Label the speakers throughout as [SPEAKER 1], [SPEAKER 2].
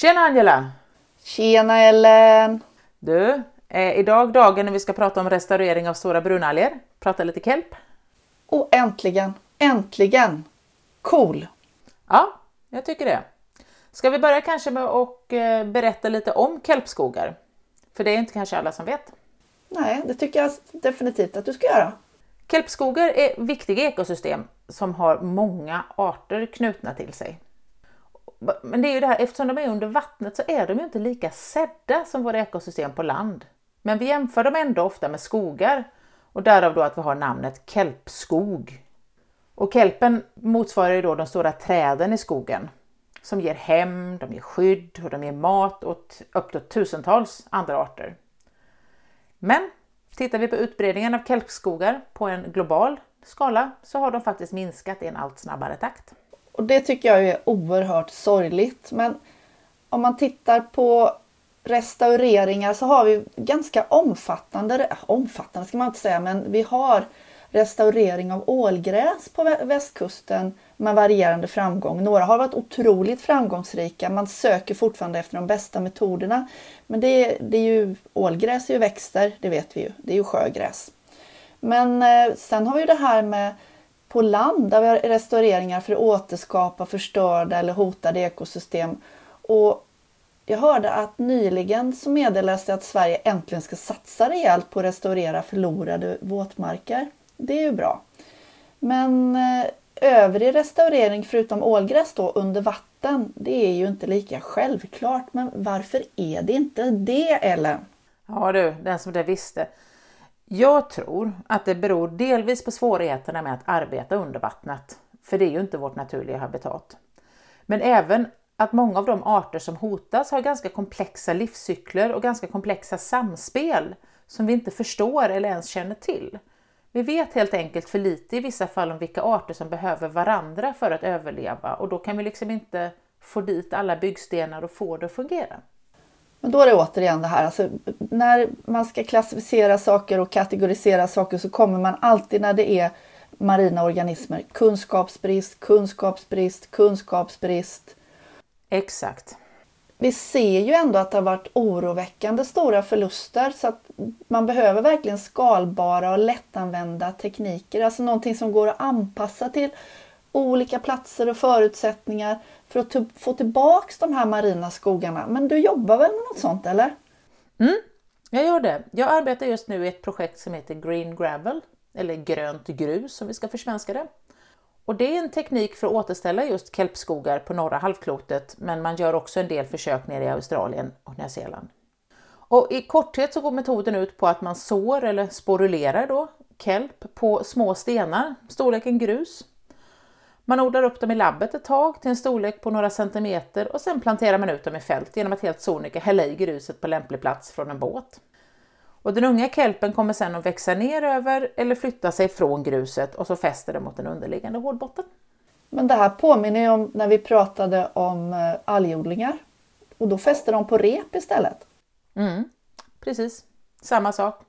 [SPEAKER 1] Tjena Angela!
[SPEAKER 2] Tjena Ellen!
[SPEAKER 1] Du, är idag dagen när vi ska prata om restaurering av stora brunalger? Prata lite kelp?
[SPEAKER 2] Och äntligen, äntligen! Cool!
[SPEAKER 1] Ja, jag tycker det. Ska vi börja kanske med att eh, berätta lite om kelpskogar? För det är inte kanske alla som vet.
[SPEAKER 2] Nej, det tycker jag definitivt att du ska göra.
[SPEAKER 1] Kelpskogar är viktiga ekosystem som har många arter knutna till sig. Men det är ju det här, eftersom de är under vattnet så är de ju inte lika sedda som våra ekosystem på land. Men vi jämför dem ändå ofta med skogar och därav då att vi har namnet kelpskog. Och kelpen motsvarar ju då de stora träden i skogen som ger hem, de ger skydd och de ger mat åt upp till tusentals andra arter. Men tittar vi på utbredningen av kelpskogar på en global skala så har de faktiskt minskat i en allt snabbare takt.
[SPEAKER 2] Och det tycker jag är oerhört sorgligt. Men om man tittar på restaureringar så har vi ganska omfattande, omfattande ska man inte säga, men vi har restaurering av ålgräs på västkusten med varierande framgång. Några har varit otroligt framgångsrika. Man söker fortfarande efter de bästa metoderna. Men det, det är ju, ålgräs är ju växter, det vet vi ju. Det är ju sjögräs. Men eh, sen har vi det här med på land där vi har restaureringar för att återskapa förstörda eller hotade ekosystem. Och jag hörde att nyligen så meddelades det att Sverige äntligen ska satsa rejält på att restaurera förlorade våtmarker. Det är ju bra. Men eh, övrig restaurering förutom ålgräs då under vatten, det är ju inte lika självklart. Men varför är det inte det Ellen?
[SPEAKER 1] Ja du, den som det visste. Jag tror att det beror delvis på svårigheterna med att arbeta under vattnet, för det är ju inte vårt naturliga habitat. Men även att många av de arter som hotas har ganska komplexa livscykler och ganska komplexa samspel som vi inte förstår eller ens känner till. Vi vet helt enkelt för lite i vissa fall om vilka arter som behöver varandra för att överleva och då kan vi liksom inte få dit alla byggstenar och få det att fungera.
[SPEAKER 2] Men då är det återigen det här, alltså, när man ska klassificera saker och kategorisera saker så kommer man alltid när det är marina organismer. Kunskapsbrist, kunskapsbrist, kunskapsbrist.
[SPEAKER 1] Exakt.
[SPEAKER 2] Vi ser ju ändå att det har varit oroväckande stora förluster så att man behöver verkligen skalbara och lättanvända tekniker. Alltså någonting som går att anpassa till olika platser och förutsättningar för att få tillbaks de här marina skogarna. Men du jobbar väl med något sånt eller?
[SPEAKER 1] Mm, jag gör det. Jag arbetar just nu i ett projekt som heter Green Gravel, eller grönt grus om vi ska försvenska det. Och det är en teknik för att återställa just kelpskogar på norra halvklotet, men man gör också en del försök nere i Australien och Nya Zeeland. Och I korthet så går metoden ut på att man sår eller sporulerar då kelp på små stenar, storleken grus, man odlar upp dem i labbet ett tag till en storlek på några centimeter och sen planterar man ut dem i fält genom att helt sonika hälla i gruset på lämplig plats från en båt. Och den unga kelpen kommer sedan att växa ner över eller flytta sig från gruset och så fäster det mot den underliggande hårdbotten.
[SPEAKER 2] Men det här påminner ju om när vi pratade om eh, algodlingar och då fäster de på rep istället.
[SPEAKER 1] Mm, precis, samma sak.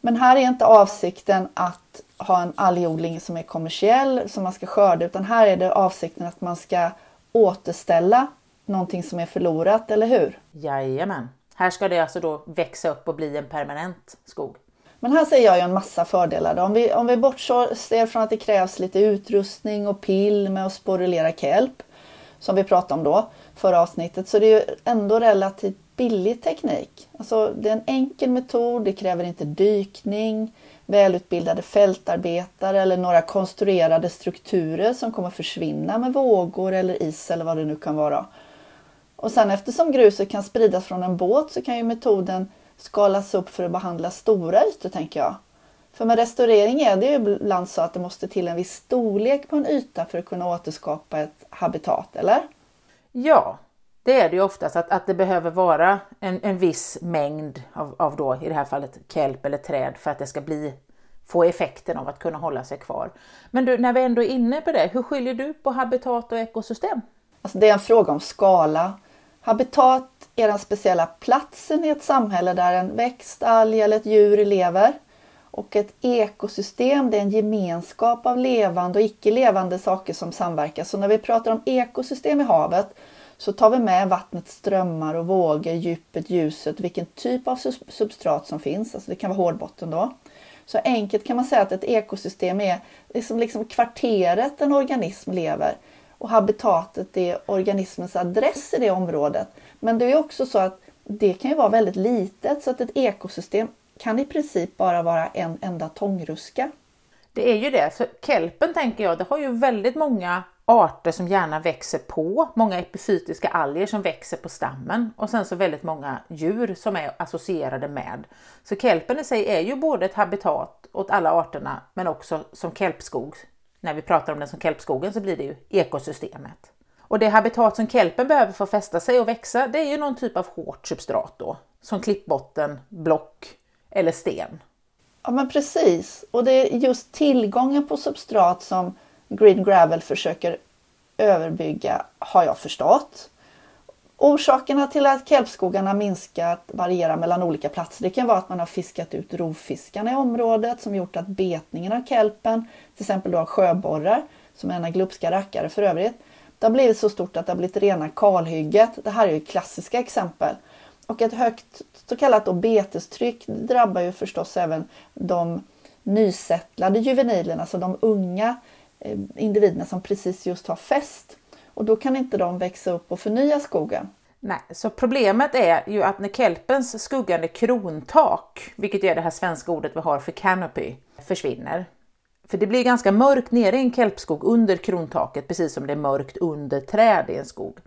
[SPEAKER 2] Men här är inte avsikten att ha en algodling som är kommersiell som man ska skörda utan här är det avsikten att man ska återställa någonting som är förlorat, eller hur?
[SPEAKER 1] Jajamän. Här ska det alltså då växa upp och bli en permanent skog.
[SPEAKER 2] Men här ser jag ju en massa fördelar. Då. Om vi, om vi bortser från att det krävs lite utrustning och pill med att sporulera kelp, som vi pratade om då förra avsnittet, så det är ju ändå relativt billig teknik. Alltså, det är en enkel metod, det kräver inte dykning, välutbildade fältarbetare eller några konstruerade strukturer som kommer försvinna med vågor eller is eller vad det nu kan vara. Och sen eftersom gruset kan spridas från en båt så kan ju metoden skalas upp för att behandla stora ytor tänker jag. För med restaurering är det ju ibland så att det måste till en viss storlek på en yta för att kunna återskapa ett habitat, eller?
[SPEAKER 1] Ja, det är det ju oftast att, att det behöver vara en, en viss mängd av, av då, i det här fallet kelp eller träd för att det ska bli, få effekten av att kunna hålla sig kvar. Men du, när vi ändå är inne på det, hur skiljer du på habitat och ekosystem?
[SPEAKER 2] Alltså det är en fråga om skala. Habitat är den speciella platsen i ett samhälle där en växt, alg eller ett djur lever. Och ett ekosystem det är en gemenskap av levande och icke levande saker som samverkar. Så när vi pratar om ekosystem i havet så tar vi med vattnets strömmar och vågor, djupet, ljuset, vilken typ av substrat som finns. Alltså det kan vara hårdbotten då. Så enkelt kan man säga att ett ekosystem är liksom, liksom kvarteret en organism lever och habitatet är organismens adress i det området. Men det är också så att det kan ju vara väldigt litet så att ett ekosystem kan i princip bara vara en enda tångruska.
[SPEAKER 1] Det är ju det, så kelpen tänker jag, det har ju väldigt många arter som gärna växer på, många epifytiska alger som växer på stammen och sen så väldigt många djur som är associerade med. Så kelpen i sig är ju både ett habitat åt alla arterna men också som kelpskog. När vi pratar om den som kelpskogen så blir det ju ekosystemet. Och det habitat som kelpen behöver för att fästa sig och växa det är ju någon typ av hårt substrat då, som klippbotten, block eller sten.
[SPEAKER 2] Ja men precis, och det är just tillgången på substrat som Green Gravel försöker överbygga har jag förstått. Orsakerna till att kelpskogarna minskat varierar mellan olika platser. Det kan vara att man har fiskat ut rovfiskarna i området som gjort att betningen av kelpen, till exempel då av sjöborrar, som är en glupska rackare för övrigt, det har blivit så stort att det har blivit rena kalhygget. Det här är ju klassiska exempel. Och ett högt så kallat då betestryck drabbar ju förstås även de nysättlade juvenilerna, alltså de unga Eh, individerna som precis just har fäst. Och då kan inte de växa upp och förnya skogen.
[SPEAKER 1] Nej, så problemet är ju att när kelpens skuggande krontak, vilket är det här svenska ordet vi har för canopy, försvinner. För det blir ganska mörkt nere i en kelpskog under krontaket, precis som det är mörkt under träd i en skog.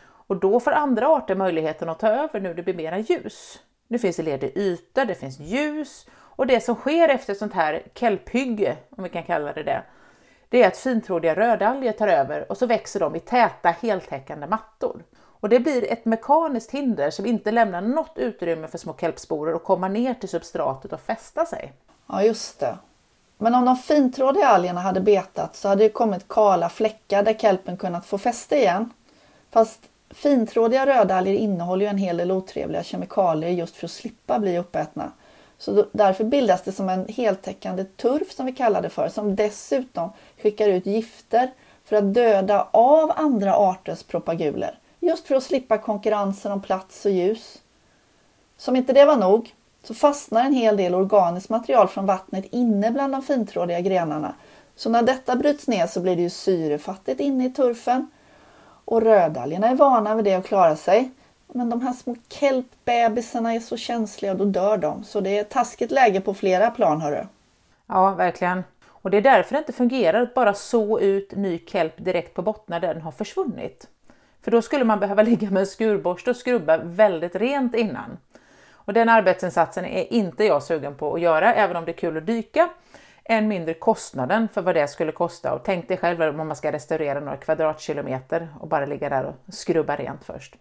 [SPEAKER 1] Och då får andra arter möjligheten att ta över nu det blir mera ljus. Nu finns det ledig yta, det finns ljus och det som sker efter ett sånt här kelphygge, om vi kan kalla det det, det är att fintrådiga rödalger tar över och så växer de i täta heltäckande mattor. Och det blir ett mekaniskt hinder som inte lämnar något utrymme för små kelpsporer att komma ner till substratet och fästa sig.
[SPEAKER 2] Ja, just det. Men om de fintrådiga algerna hade betat så hade det kommit kala fläckar där kelpen kunnat få fäste igen. Fast fintrådiga rödalger innehåller ju en hel del otrevliga kemikalier just för att slippa bli uppätna. Så därför bildas det som en heltäckande turf som vi kallar det för, som dessutom skickar ut gifter för att döda av andra arters propaguler. Just för att slippa konkurrensen om plats och ljus. Som inte det var nog så fastnar en hel del organiskt material från vattnet inne bland de fintrådiga grenarna. Så när detta bryts ner så blir det ju syrefattigt inne i turfen. Och rödalgerna är vana vid det och klarar sig. Men de här små kelpbebisarna är så känsliga och då dör de. Så det är ett taskigt läge på flera plan hörru.
[SPEAKER 1] Ja, verkligen. Och det är därför det inte fungerar att bara så ut ny kelp direkt på bottnar där den har försvunnit. För då skulle man behöva ligga med en skurborste och skrubba väldigt rent innan. Och den arbetsinsatsen är inte jag sugen på att göra, även om det är kul att dyka. Än mindre kostnaden för vad det skulle kosta. Och tänk dig själv om man ska restaurera några kvadratkilometer och bara ligga där och skrubba rent först.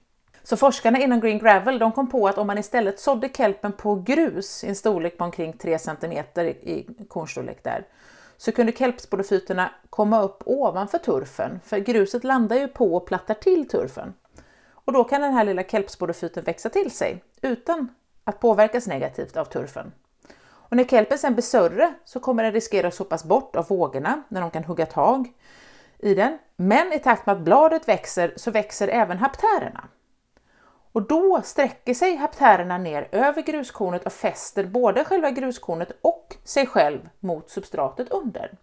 [SPEAKER 1] Så forskarna inom Green Gravel de kom på att om man istället sådde kelpen på grus i en storlek på omkring 3 cm i kornstorlek där, så kunde kelpsporofyterna komma upp ovanför turfen, för gruset landar ju på och plattar till turfen. Och då kan den här lilla kelpsporofyten växa till sig utan att påverkas negativt av turfen. Och när kelpen sen blir större så kommer den riskera att sopas bort av vågorna när de kan hugga tag i den. Men i takt med att bladet växer så växer även haptärerna. Och då sträcker sig haptärerna ner över gruskornet och fäster både själva gruskornet och sig själv mot substratet under.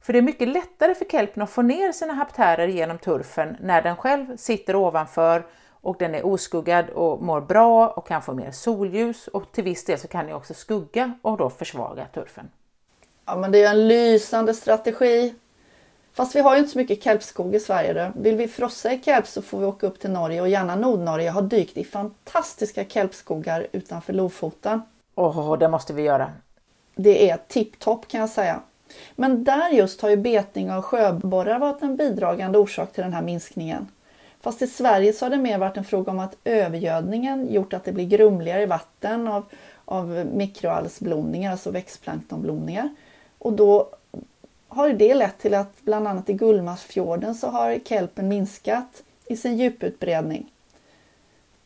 [SPEAKER 1] För det är mycket lättare för kelpen att få ner sina haptärer genom turfen när den själv sitter ovanför och den är oskuggad och mår bra och kan få mer solljus och till viss del så kan den också skugga och då försvaga turfen.
[SPEAKER 2] Ja men det är en lysande strategi Fast vi har ju inte så mycket kelpskog i Sverige. Då. Vill vi frossa i kelp så får vi åka upp till Norge och gärna Nordnorge. Jag har dykt i fantastiska kelpskogar utanför Lofoten.
[SPEAKER 1] Åh, oh, det måste vi göra.
[SPEAKER 2] Det är tipptopp kan jag säga. Men där just har ju betning av sjöborrar varit en bidragande orsak till den här minskningen. Fast i Sverige så har det mer varit en fråga om att övergödningen gjort att det blir grumligare i vatten av, av mikroalgsblomningar, alltså växtplanktonblomningar. Och då har det lett till att bland annat i Gullmarsfjorden så har kelpen minskat i sin djuputbredning.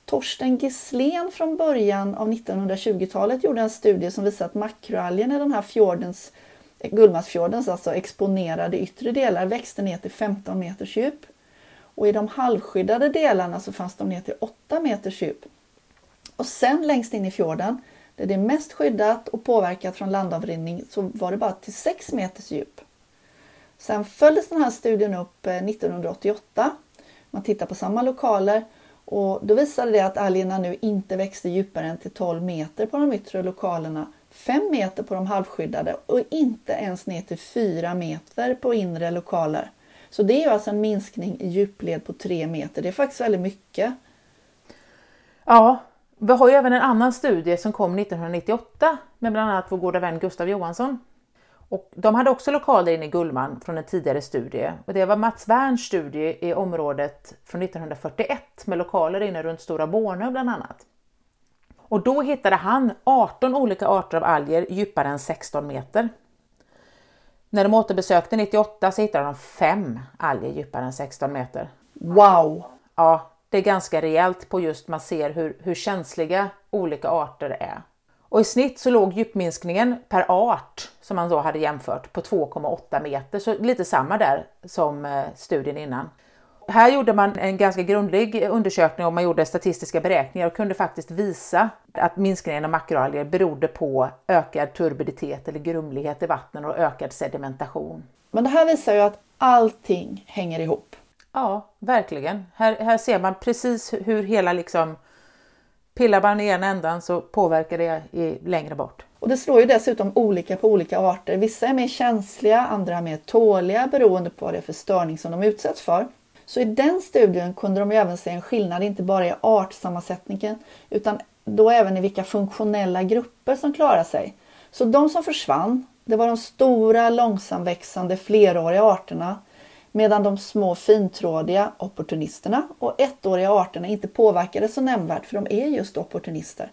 [SPEAKER 2] Torsten Gisslén från början av 1920-talet gjorde en studie som visar att makroalgen i den här fjordens, Gullmarsfjordens alltså exponerade yttre delar växte ner till 15 meters djup. Och i de halvskyddade delarna så fanns de ner till 8 meters djup. Och sen längst in i fjorden, där det är mest skyddat och påverkat från landavrinning, så var det bara till 6 meters djup. Sen följdes den här studien upp eh, 1988. Man tittar på samma lokaler och då visade det att algerna nu inte växte djupare än till 12 meter på de yttre lokalerna, 5 meter på de halvskyddade och inte ens ner till 4 meter på inre lokaler. Så det är alltså en minskning i djupled på 3 meter. Det är faktiskt väldigt mycket.
[SPEAKER 1] Ja, vi har ju även en annan studie som kom 1998 med bland annat vår goda vän Gustav Johansson. Och de hade också lokaler inne i Gullman från en tidigare studie och det var Mats Werns studie i området från 1941 med lokaler inne runt Stora Bornö bland annat. Och då hittade han 18 olika arter av alger djupare än 16 meter. När de återbesökte 98 så hittade de fem alger djupare än 16 meter.
[SPEAKER 2] Wow!
[SPEAKER 1] Ja, det är ganska rejält på just man ser hur, hur känsliga olika arter är. Och i snitt så låg djupminskningen per art som man då hade jämfört på 2,8 meter, så lite samma där som eh, studien innan. Här gjorde man en ganska grundlig undersökning och man gjorde statistiska beräkningar och kunde faktiskt visa att minskningen av makroalger berodde på ökad turbiditet eller grumlighet i vattnen och ökad sedimentation.
[SPEAKER 2] Men det här visar ju att allting hänger ihop.
[SPEAKER 1] Ja, verkligen. Här, här ser man precis hur hela liksom pillar man i ena ändan så påverkar det i, längre bort.
[SPEAKER 2] Och det slår ju dessutom olika på olika arter. Vissa är mer känsliga, andra är mer tåliga beroende på vad det är för störning som de utsätts för. Så i den studien kunde de även se en skillnad inte bara i artsammansättningen utan då även i vilka funktionella grupper som klarar sig. Så de som försvann, det var de stora långsamväxande fleråriga arterna medan de små fintrådiga opportunisterna och ettåriga arterna inte påverkades så nämnvärt för de är just opportunister.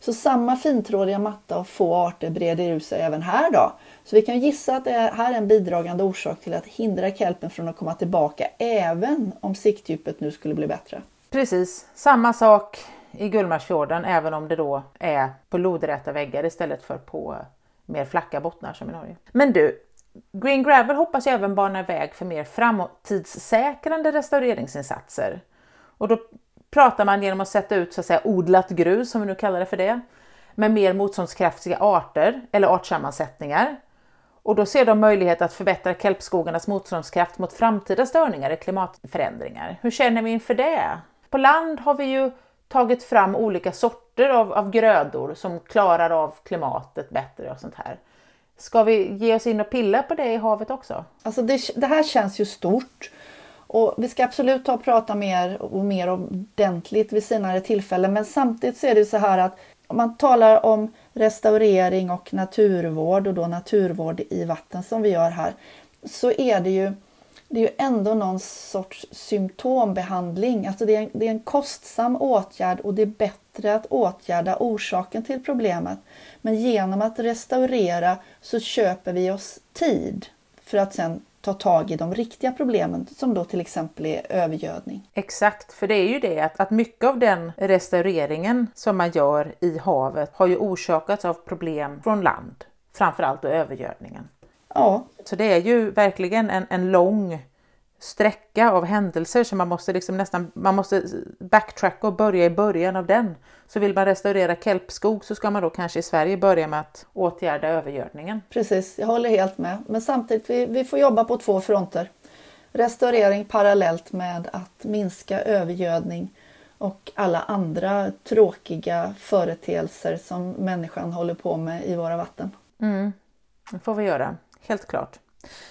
[SPEAKER 2] Så samma fintrådiga matta och få arter breder ut sig även här då. Så vi kan gissa att det här är en bidragande orsak till att hindra kelpen från att komma tillbaka även om siktdjupet nu skulle bli bättre.
[SPEAKER 1] Precis, samma sak i Gullmarsfjorden även om det då är på lodräta väggar istället för på mer flacka bottnar som i Norge. Men du, Green Gravel hoppas jag även bana väg för mer framtidssäkrande restaureringsinsatser. Och då pratar man genom att sätta ut så att säga odlat grus, som vi nu kallar det för det, med mer motståndskraftiga arter eller artsammansättningar. Och då ser de möjlighet att förbättra kelpskogarnas motståndskraft mot framtida störningar i klimatförändringar. Hur känner vi inför det? På land har vi ju tagit fram olika sorter av, av grödor som klarar av klimatet bättre och sånt här. Ska vi ge oss in och pilla på det i havet också?
[SPEAKER 2] Alltså det, det här känns ju stort. Och vi ska absolut ta och prata mer och mer ordentligt vid senare tillfällen. Men samtidigt så är det så här att om man talar om restaurering och naturvård och då naturvård i vatten som vi gör här. Så är det ju, det är ju ändå någon sorts symptombehandling. Alltså det är, det är en kostsam åtgärd och det är bättre att åtgärda orsaken till problemet. Men genom att restaurera så köper vi oss tid för att sen ta tag i de riktiga problemen som då till exempel är övergödning.
[SPEAKER 1] Exakt, för det är ju det att, att mycket av den restaureringen som man gör i havet har ju orsakats av problem från land, framförallt då övergödningen.
[SPEAKER 2] Ja.
[SPEAKER 1] Så det är ju verkligen en, en lång sträcka av händelser som man måste liksom nästan man måste backtracka och börja i början av den. Så vill man restaurera kelpskog så ska man då kanske i Sverige börja med att åtgärda övergödningen.
[SPEAKER 2] Precis, jag håller helt med. Men samtidigt, vi, vi får jobba på två fronter. Restaurering parallellt med att minska övergödning och alla andra tråkiga företeelser som människan håller på med i våra vatten.
[SPEAKER 1] Mm, det får vi göra, helt klart.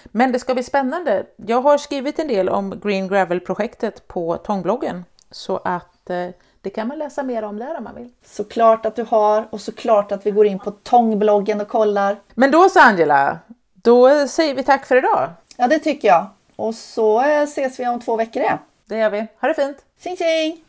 [SPEAKER 1] Men det ska bli spännande. Jag har skrivit en del om Green Gravel-projektet på Tångbloggen så att eh, det kan man läsa mer om där om man vill.
[SPEAKER 2] Såklart att du har och såklart att vi går in på Tångbloggen och kollar.
[SPEAKER 1] Men då så Angela, då säger vi tack för idag.
[SPEAKER 2] Ja, det tycker jag. Och så eh, ses vi om två veckor igen.
[SPEAKER 1] Det gör vi. Ha det fint!
[SPEAKER 2] Tjing tjing!